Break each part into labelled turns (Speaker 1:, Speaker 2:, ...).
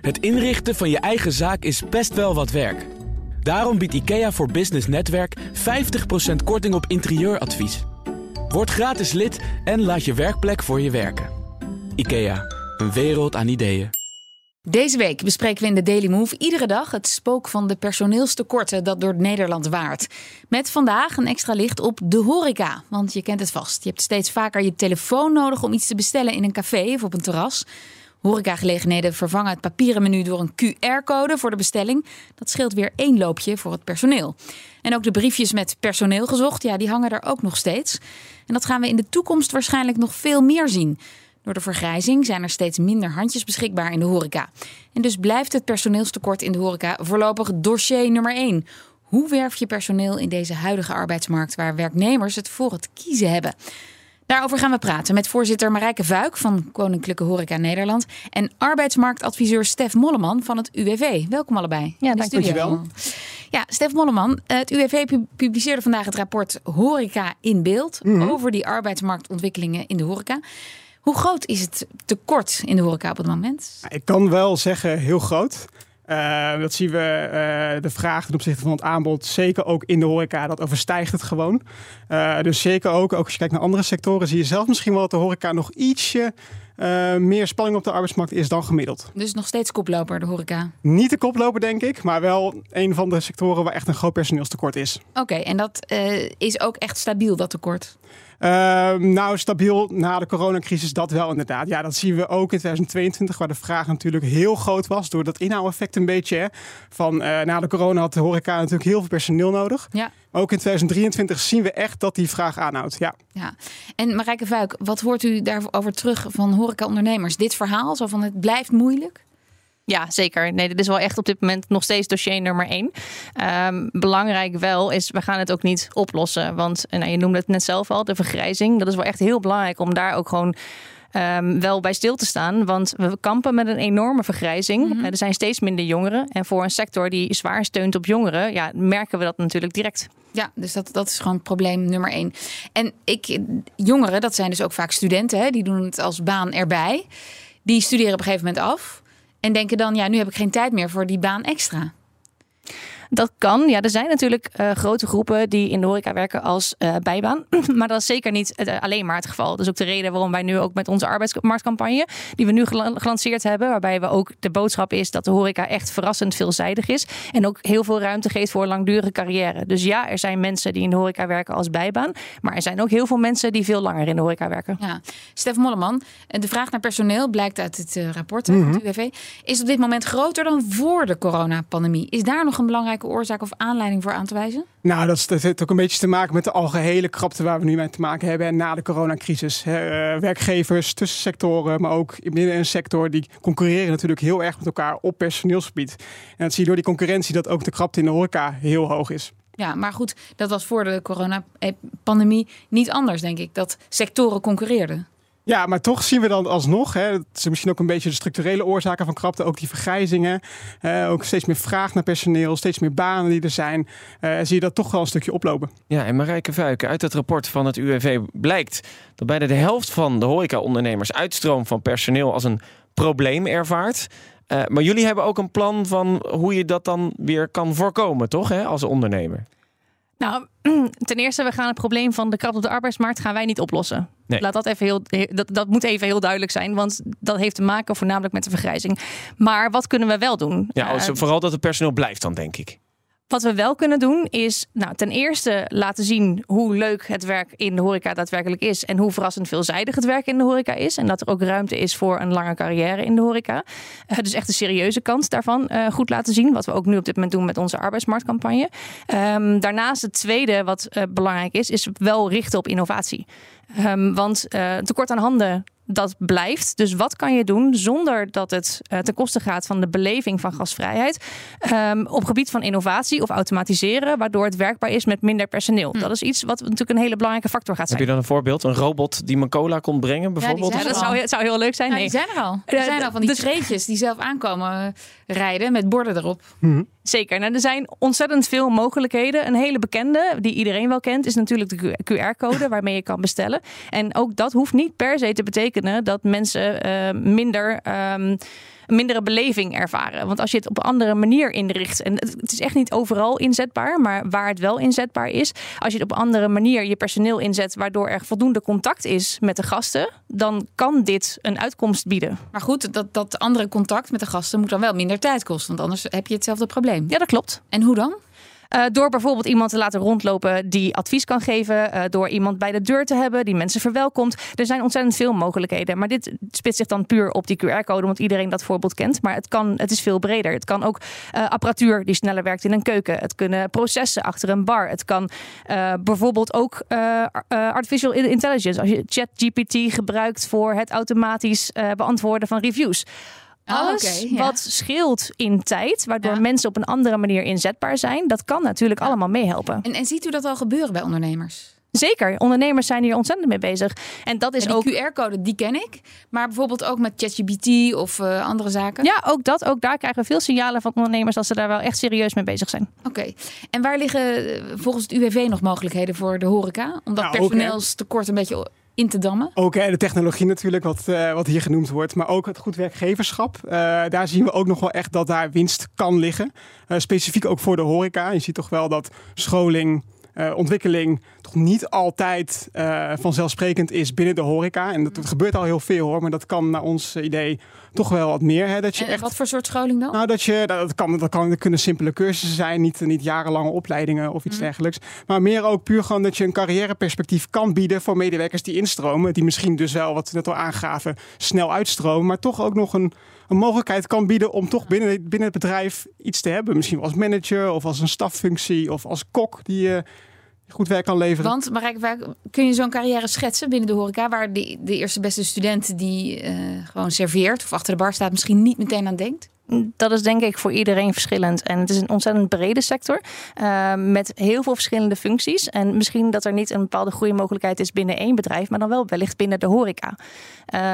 Speaker 1: Het inrichten van je eigen zaak is best wel wat werk. Daarom biedt IKEA voor Business Netwerk 50% korting op interieuradvies. Word gratis lid en laat je werkplek voor je werken. IKEA, een wereld aan ideeën.
Speaker 2: Deze week bespreken we in de Daily Move iedere dag het spook van de personeelstekorten dat door Nederland waart. Met vandaag een extra licht op de horeca. Want je kent het vast. Je hebt steeds vaker je telefoon nodig om iets te bestellen in een café of op een terras. Horecagelegenheden vervangen het papieren menu door een QR-code voor de bestelling. Dat scheelt weer één loopje voor het personeel. En ook de briefjes met personeel gezocht, ja, die hangen er ook nog steeds. En dat gaan we in de toekomst waarschijnlijk nog veel meer zien. Door de vergrijzing zijn er steeds minder handjes beschikbaar in de horeca. En dus blijft het personeelstekort in de horeca voorlopig dossier nummer één. Hoe werf je personeel in deze huidige arbeidsmarkt waar werknemers het voor het kiezen hebben? Daarover gaan we praten met voorzitter Marijke Vuik van Koninklijke Horeca Nederland en arbeidsmarktadviseur Stef Molleman van het UWV. Welkom allebei.
Speaker 3: Ja, dankjewel.
Speaker 2: Ja, Stef Molleman, het UWV publiceerde vandaag het rapport Horeca in beeld
Speaker 3: Mhm.
Speaker 2: over die arbeidsmarktontwikkelingen in de horeca. Hoe groot is het tekort in de horeca op het moment?
Speaker 3: Ik kan wel zeggen heel groot. Eh, dat zien we, eh, de vraag ten opzichte van het aanbod, zeker ook in de horeca, dat overstijgt het gewoon. Eh, dus zeker ook, ook als je kijkt naar andere sectoren, zie je zelf misschien wel dat de horeca nog ietsje meer spanning op de arbeidsmarkt is dan gemiddeld.
Speaker 2: Dus nog steeds koploper, de horeca.
Speaker 3: Niet de koploper, denk ik, maar wel een van de sectoren waar echt een groot personeelstekort is.
Speaker 2: Oké, en dat is ook echt stabiel, dat tekort?
Speaker 3: Ehm, nou, stabiel na de coronacrisis, dat wel inderdaad. Ja, dat zien we ook in 2022, waar de vraag natuurlijk heel groot was. Door dat inhouweffect een beetje. Hè, van eh, na de corona had de horeca natuurlijk heel veel personeel nodig.
Speaker 2: Ja.
Speaker 3: Ook in 2023 zien we echt dat die vraag aanhoudt. Ja.
Speaker 2: Ja, en Marijke Vuik, wat hoort u daarover terug van horecaondernemers? Dit verhaal, zo van het blijft moeilijk?
Speaker 4: Ja, zeker. Nee, dit is wel echt op dit moment nog steeds dossier nummer één. Ehm, belangrijk wel is, we gaan het ook niet oplossen. Want eh, nou, je noemde het net zelf al, de vergrijzing. Dat is wel echt heel belangrijk om daar ook gewoon ehm, wel bij stil te staan. Want we kampen met een enorme vergrijzing.
Speaker 2: Mhm.
Speaker 4: Eh, er zijn steeds minder jongeren. En voor een sector die zwaar steunt op jongeren, ja, merken we dat natuurlijk direct.
Speaker 2: Ja, dus dat, dat is gewoon probleem nummer één. En ik, jongeren, dat zijn dus ook vaak studenten, hè, die doen het als baan erbij. Die studeren op een gegeven moment af en denken dan, ja, nu heb ik geen tijd meer voor die baan extra.
Speaker 4: Dat kan. Ja, er zijn natuurlijk eh, grote groepen die in de horeca werken als eh, bijbaan. Maar dat is zeker niet eh, alleen maar het geval. Dat is ook de reden waarom wij nu ook met onze arbeidsmarktcampagne, die we nu gela- gelanceerd hebben, waarbij we ook de boodschap is dat de horeca echt verrassend veelzijdig is. En ook heel veel ruimte geeft voor een langdurige carrière. Dus ja, er zijn mensen die in de horeca werken als bijbaan. Maar er zijn ook heel veel mensen die veel langer in de horeca werken.
Speaker 2: Ja, Stef Molleman, de vraag naar personeel blijkt uit het rapport van het UWV, is op dit moment groter dan voor de coronapandemie. Is daar nog een belangrijke oorzaak of aanleiding voor aan te wijzen?
Speaker 3: Nou, dat, heeft ook een beetje te maken met de algehele krapte waar we nu mee te maken hebben. En na de coronacrisis. hè, eh, werkgevers tussen sectoren, maar ook binnen een sector, die concurreren natuurlijk heel erg met elkaar op personeelsgebied. En dat zie je door die concurrentie dat ook de krapte in de horeca heel hoog is.
Speaker 2: Ja, maar goed, dat was voor de coronapandemie niet anders, denk ik. Dat sectoren concurreerden.
Speaker 3: Ja, maar toch zien we dan alsnog, hè, dat is misschien ook een beetje de structurele oorzaken van krapte, ook die vergrijzingen, ook steeds meer vraag naar personeel, steeds meer banen die er zijn, eh, zie je dat toch wel een stukje oplopen.
Speaker 5: Ja, en Marijke Vuiken, uit het rapport van het UWV blijkt dat bijna de helft van de horecaondernemers uitstroom van personeel als een probleem ervaart. Eh, maar jullie hebben ook een plan van hoe je dat dan weer kan voorkomen, toch, hè, als ondernemer?
Speaker 4: Nou, ten eerste, we gaan het probleem van de krapte op de arbeidsmarkt gaan wij niet oplossen.
Speaker 5: Nee.
Speaker 4: Laat dat even heel, dat, dat moet even heel duidelijk zijn, want dat heeft te maken voornamelijk met de vergrijzing. Maar wat kunnen we wel doen?
Speaker 5: Ja,
Speaker 4: Eh,
Speaker 5: vooral dat het personeel blijft dan, denk ik.
Speaker 4: Wat we wel kunnen doen is, nou, ten eerste laten zien hoe leuk het werk in de horeca daadwerkelijk is en hoe verrassend veelzijdig het werk in de horeca is en dat er ook ruimte is voor een lange carrière in de horeca. Eh, dus echt de serieuze kant daarvan eh, goed laten zien, wat we ook nu op dit moment doen met onze arbeidsmarktcampagne. Ehm, daarnaast het tweede wat eh, belangrijk is, is wel richten op innovatie. Ehm, want tekort aan handen dat blijft. Dus wat kan je doen zonder dat het eh, ten koste gaat van de beleving van gasvrijheid ehm, op gebied van innovatie of automatiseren, waardoor het werkbaar is met minder personeel. Dat is iets wat natuurlijk een hele belangrijke factor gaat
Speaker 5: Heb
Speaker 4: zijn.
Speaker 5: je dan een voorbeeld? Een robot die me cola kon brengen, bijvoorbeeld?
Speaker 4: Ja, dat zou, het zou heel leuk zijn. Nee.
Speaker 2: die zijn er al. Er
Speaker 4: Ja,
Speaker 2: zijn al van die
Speaker 4: dus-
Speaker 2: treetjes die zelf aankomen eh, rijden met borden erop.
Speaker 4: Zeker. Nou, er zijn ontzettend veel mogelijkheden. Een hele bekende, die iedereen wel kent, is natuurlijk de QR-code waarmee je kan bestellen. En ook dat hoeft niet per se te betekenen dat mensen eh, minder. ehm, mindere beleving ervaren. Want als je het op een andere manier inricht, en het, het is echt niet overal inzetbaar, maar waar het wel inzetbaar is, als je het op een andere manier je personeel inzet, waardoor er voldoende contact is met de gasten, dan kan dit een uitkomst bieden.
Speaker 2: Maar goed, dat, dat andere contact met de gasten moet dan wel minder tijd kosten. Want anders heb je hetzelfde probleem.
Speaker 4: Ja, dat klopt.
Speaker 2: En hoe dan?
Speaker 4: Uh, door bijvoorbeeld iemand te laten rondlopen die advies kan geven. Uh, door iemand bij de deur te hebben die mensen verwelkomt. Er zijn ontzettend veel mogelijkheden. Maar dit spitst zich dan puur op die QR-code, want iedereen dat voorbeeld kent. Maar het, kan, het is veel breder. Het kan ook uh, apparatuur die sneller werkt in een keuken. Het kunnen processen achter een bar. Het kan bijvoorbeeld ook artificial intelligence. Als je ChatGPT gebruikt voor het automatisch beantwoorden van reviews. Alles
Speaker 2: oh, okay,
Speaker 4: wat scheelt in tijd, waardoor ja. mensen op een andere manier inzetbaar zijn, dat kan natuurlijk ja. allemaal meehelpen.
Speaker 2: En, en ziet u dat al gebeuren bij ondernemers?
Speaker 4: Zeker, ondernemers zijn hier ontzettend mee bezig. En dat is
Speaker 2: en die
Speaker 4: ook.
Speaker 2: QR-code, die ken ik. Maar bijvoorbeeld ook met ChatGPT of uh, andere zaken.
Speaker 4: Ja, ook dat. Ook daar krijgen we veel signalen van ondernemers dat ze daar wel echt serieus mee bezig zijn.
Speaker 2: Oké. Okay. En waar liggen uh, volgens het UWV nog mogelijkheden voor de horeca? Om dat nou, personeelstekort een beetje in te dammen?
Speaker 3: Ook de technologie natuurlijk, wat, uh, wat hier genoemd wordt. Maar ook het goed werkgeverschap. Uh, daar zien we ook nog wel echt dat daar winst kan liggen. Uh, specifiek ook voor de horeca. Je ziet toch wel dat scholing... Uh, ontwikkeling toch niet altijd uh, vanzelfsprekend is binnen de horeca. En dat, dat, gebeurt al heel veel hoor, maar dat kan naar ons idee toch wel wat meer. Hè, dat je
Speaker 2: en
Speaker 3: echt,
Speaker 2: wat voor soort scholing dan?
Speaker 3: Nou, dat, je, dat, kan, dat, kan, dat kunnen simpele cursussen zijn, niet, niet jarenlange opleidingen of iets mm. dergelijks. Maar meer ook puur gewoon dat je een carrièreperspectief kan bieden voor medewerkers die instromen. Die misschien dus wel, wat we net al aangaven, snel uitstromen. Maar toch ook nog een, een mogelijkheid kan bieden om toch binnen, binnen het bedrijf iets te hebben. Misschien als manager of als een staffunctie of als kok die je goed werk kan leveren.
Speaker 2: Want kun je zo'n carrière schetsen binnen de horeca... waar de, de eerste beste student die uh, gewoon serveert of achter de bar staat... misschien niet meteen aan denkt?
Speaker 4: Dat is denk ik voor iedereen verschillend. En het is een ontzettend brede sector uh, met heel veel verschillende functies. En misschien dat er niet een bepaalde groeimogelijkheid is binnen één bedrijf, maar dan wel wellicht binnen de horeca.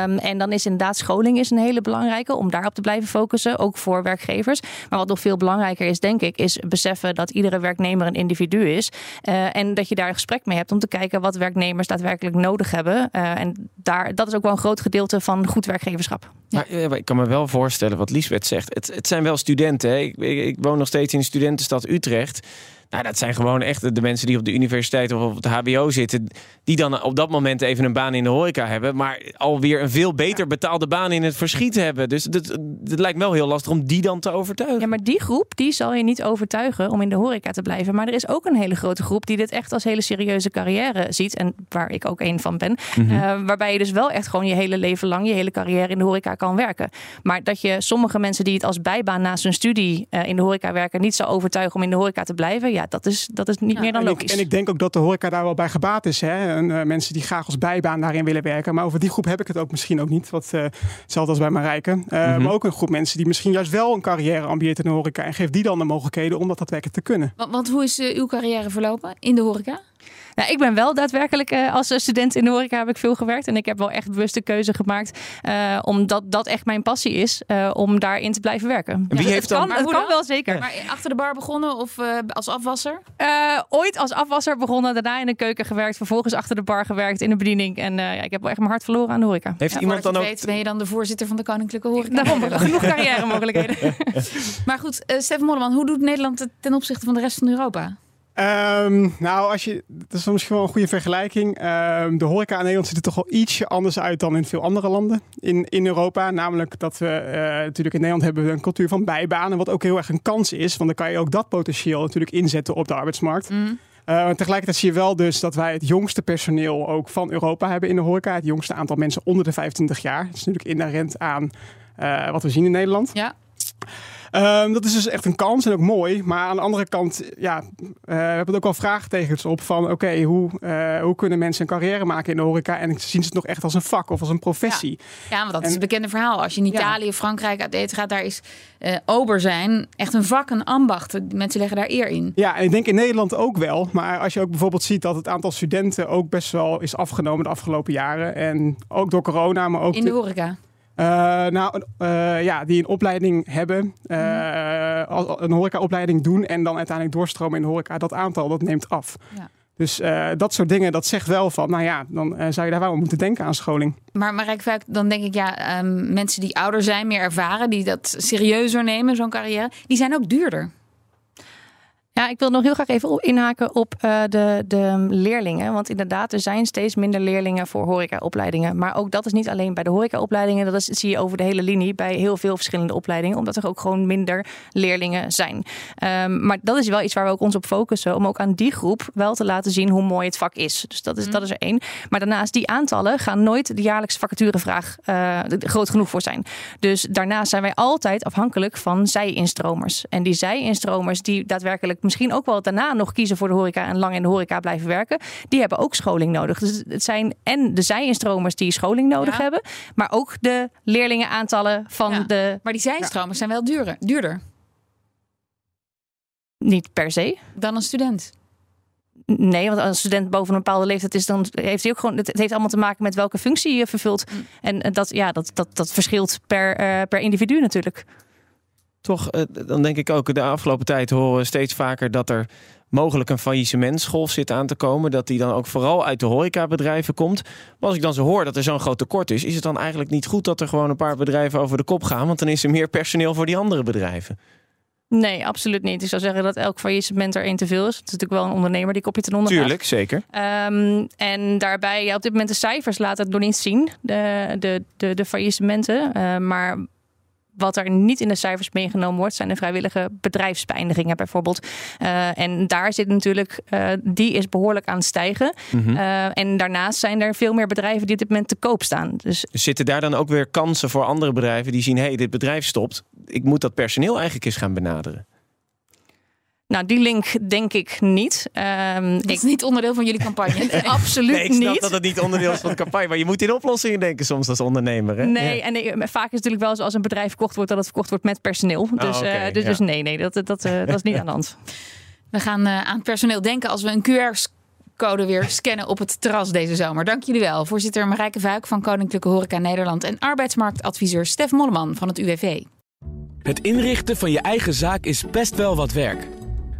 Speaker 4: Um, en dan is inderdaad scholing is een hele belangrijke om daarop te blijven focussen, ook voor werkgevers. Maar wat nog veel belangrijker is, denk ik, is beseffen dat iedere werknemer een individu is. Uh, en dat je daar een gesprek mee hebt om te kijken wat werknemers daadwerkelijk nodig hebben. Uh, en daar, dat is ook wel een groot gedeelte van goed werkgeverschap.
Speaker 5: Ja. Maar, ik kan me wel voorstellen wat Liesbeth zegt. Het, het zijn wel studenten. Hè? Ik, ik, ik, woon nog steeds in de studentenstad Utrecht. Nou, dat zijn gewoon echt de mensen die op de universiteit of op het HBO zitten. Die dan op dat moment even een baan in de horeca hebben. Maar alweer een veel beter betaalde baan in het verschiet hebben. Dus het, lijkt me wel heel lastig om die dan te overtuigen.
Speaker 4: Ja, maar die groep die zal je niet overtuigen om in de horeca te blijven. Maar er is ook een hele grote groep die dit echt als hele serieuze carrière ziet. En waar ik ook een van ben. Mm -hmm. uh, waarbij je dus wel echt gewoon je hele leven lang, je hele carrière in de horeca kan werken. Maar dat je sommige mensen die het als bijbaan naast hun studie uh, in de horeca werken, niet zou overtuigen om in de horeca te blijven. Ja, dat is, dat is niet ja, meer dan
Speaker 3: en
Speaker 4: logisch.
Speaker 3: Ik, en ik denk ook dat de horeca daar wel bij gebaat is. Hè? En, uh, mensen die graag als bijbaan daarin willen werken. Maar over die groep heb ik het ook misschien ook niet. Wat, uh, hetzelfde als bij Marijke. Uh, mm -hmm. Maar ook een groep mensen die misschien juist wel een carrière ambieert in de horeca. En geeft die dan de mogelijkheden om dat daadwerkelijk te kunnen.
Speaker 2: Want, want hoe is uw carrière verlopen in de horeca?
Speaker 4: Nou, ik ben wel daadwerkelijk uh, als student in de horeca heb ik veel gewerkt. En ik heb wel echt bewuste keuze gemaakt. Uh, omdat dat echt mijn passie is. Uh, om daarin te blijven werken.
Speaker 5: Wie
Speaker 4: ja,
Speaker 5: heeft
Speaker 4: het
Speaker 5: dan?
Speaker 4: Kan, het kan wel zeker.
Speaker 2: Maar achter de bar begonnen of als afwasser?
Speaker 4: ooit als afwasser begonnen. Daarna in de keuken gewerkt. Vervolgens achter de bar gewerkt in de bediening. En ja, ik heb wel echt mijn hart verloren aan de horeca.
Speaker 5: Heeft
Speaker 2: ja,
Speaker 5: iemand dan ook...
Speaker 2: Weet, ben je dan de voorzitter van de Koninklijke Horeca?
Speaker 4: Daarom genoeg carrière mogelijkheden.
Speaker 2: maar goed, Stefan Molleman. Hoe doet Nederland het ten opzichte van de rest van Europa?
Speaker 3: Um, nou, als je, dat is misschien wel een goede vergelijking. Um, de horeca in Nederland ziet er toch wel ietsje anders uit dan in veel andere landen in, in Europa. Namelijk dat we uh, natuurlijk in Nederland hebben we een cultuur van bijbanen, wat ook heel erg een kans is. Want dan kan je ook dat potentieel natuurlijk inzetten op de arbeidsmarkt. Mm. Uh, tegelijkertijd zie je wel dus dat wij het jongste personeel ook van Europa hebben in de horeca. Het jongste aantal mensen onder de 25 jaar. Dat is natuurlijk inherent aan uh, wat we zien in Nederland.
Speaker 2: Ja.
Speaker 3: Um, dat is dus echt een kans en ook mooi. Maar aan de andere kant, ja, uh, we hebben ook wel vraagtekens op van... oké, okay, hoe, uh, hoe kunnen mensen een carrière maken in de horeca... en zien ze het nog echt als een vak of als een professie?
Speaker 2: Ja, ja want dat en, is het bekende verhaal. Als je in Italië, ja. Frankrijk uit eten gaat, daar is uh, ober zijn echt een vak, een ambacht. Mensen leggen daar eer in.
Speaker 3: Ja, en ik denk in Nederland ook wel. Maar als je ook bijvoorbeeld ziet dat het aantal studenten... ook best wel is afgenomen de afgelopen jaren. En ook door corona, maar ook...
Speaker 2: In de horeca?
Speaker 3: Uh, nou, uh, ja, die een opleiding hebben, uh, een horecaopleiding doen en dan uiteindelijk doorstromen in de horeca, dat aantal dat neemt af. Ja. Dus dat soort dingen, dat zegt wel van, nou ja, dan zou je daar wel moeten denken aan scholing.
Speaker 2: Maar Marijk Vuik, dan denk ik, ja, um, mensen die ouder zijn, meer ervaren, die dat serieuzer nemen, zo'n carrière, die zijn ook duurder.
Speaker 4: Ja, ik wil nog heel graag even inhaken op uh, de, de leerlingen. Want inderdaad, er zijn steeds minder leerlingen voor horecaopleidingen. Maar ook dat is niet alleen bij de horecaopleidingen. Dat is, zie je over de hele linie bij heel veel verschillende opleidingen. Omdat er ook gewoon minder leerlingen zijn. Um, maar dat is wel iets waar we ook ons op focussen. Om ook aan die groep wel te laten zien hoe mooi het vak is. Dus dat is, mm. dat is er één. Maar daarnaast, die aantallen gaan nooit de jaarlijkse vacaturevraag uh, groot genoeg voor zijn. Dus daarnaast zijn wij altijd afhankelijk van zij-instromers. En die zij-instromers die daadwerkelijk misschien ook wel daarna nog kiezen voor de horeca en lang in de horeca blijven werken, die hebben ook scholing nodig. Dus het zijn en de zij-instromers die scholing nodig hebben, maar ook de leerlingenaantallen van de.
Speaker 2: Maar die zij-instromers zijn wel duurder. duurder.
Speaker 4: Niet per se.
Speaker 2: Dan een student.
Speaker 4: Nee, want als een student boven een bepaalde leeftijd is, dan heeft hij ook gewoon. Het heeft allemaal te maken met welke functie je vervult. Mm. En dat, ja, dat, dat, dat verschilt per, uh, per individu natuurlijk
Speaker 5: toch, eh, dan denk ik ook de afgelopen tijd horen we steeds vaker dat er mogelijk een faillissementsgolf zit aan te komen. Dat die dan ook vooral uit de horecabedrijven komt. Maar als ik dan zo hoor dat er zo'n groot tekort is, is het dan eigenlijk niet goed dat er gewoon een paar bedrijven over de kop gaan? Want dan is er meer personeel voor die andere bedrijven.
Speaker 4: Nee, absoluut niet. Ik zou zeggen dat elk faillissement er één te veel is. Het is natuurlijk wel een ondernemer die kopje ten onder
Speaker 5: Tuurlijk, zeker.
Speaker 4: Um, en daarbij, ja, op dit moment de cijfers laten het nog niet zien, de, de, de, de faillissementen. Uh, maar wat er niet in de cijfers meegenomen wordt, zijn de vrijwillige bedrijfsbeëindigingen bijvoorbeeld. Uh, en daar zit natuurlijk, uh, die is behoorlijk aan het stijgen. Mm -hmm. uh, en daarnaast zijn er veel meer bedrijven die op dit moment te koop staan. Dus
Speaker 5: zitten daar dan ook weer kansen voor andere bedrijven die zien: hé, hey, dit bedrijf stopt. Ik moet dat personeel eigenlijk eens gaan benaderen.
Speaker 4: Nou, die link denk ik niet.
Speaker 2: Um, dat ik... is niet onderdeel van jullie campagne.
Speaker 4: Absoluut
Speaker 5: nee, ik snap
Speaker 4: niet.
Speaker 5: dat het niet onderdeel is van de campagne. Maar je moet in oplossingen denken soms als ondernemer. Hè?
Speaker 4: Nee, en nee, vaak is het natuurlijk wel zo als een bedrijf verkocht wordt... dat het verkocht wordt met personeel. Oh, dus, okay, uh, dus, ja. dus, nee, nee, dat, dat, uh, dat is niet aan de hand.
Speaker 2: We gaan uh, aan personeel denken als we een QR-code weer scannen op het terras deze zomer. Dank jullie wel. Voorzitter Marijke Vuik van Koninklijke Horeca Nederland... en arbeidsmarktadviseur Stef Molleman van het UWV.
Speaker 1: Het inrichten van je eigen zaak is best wel wat werk.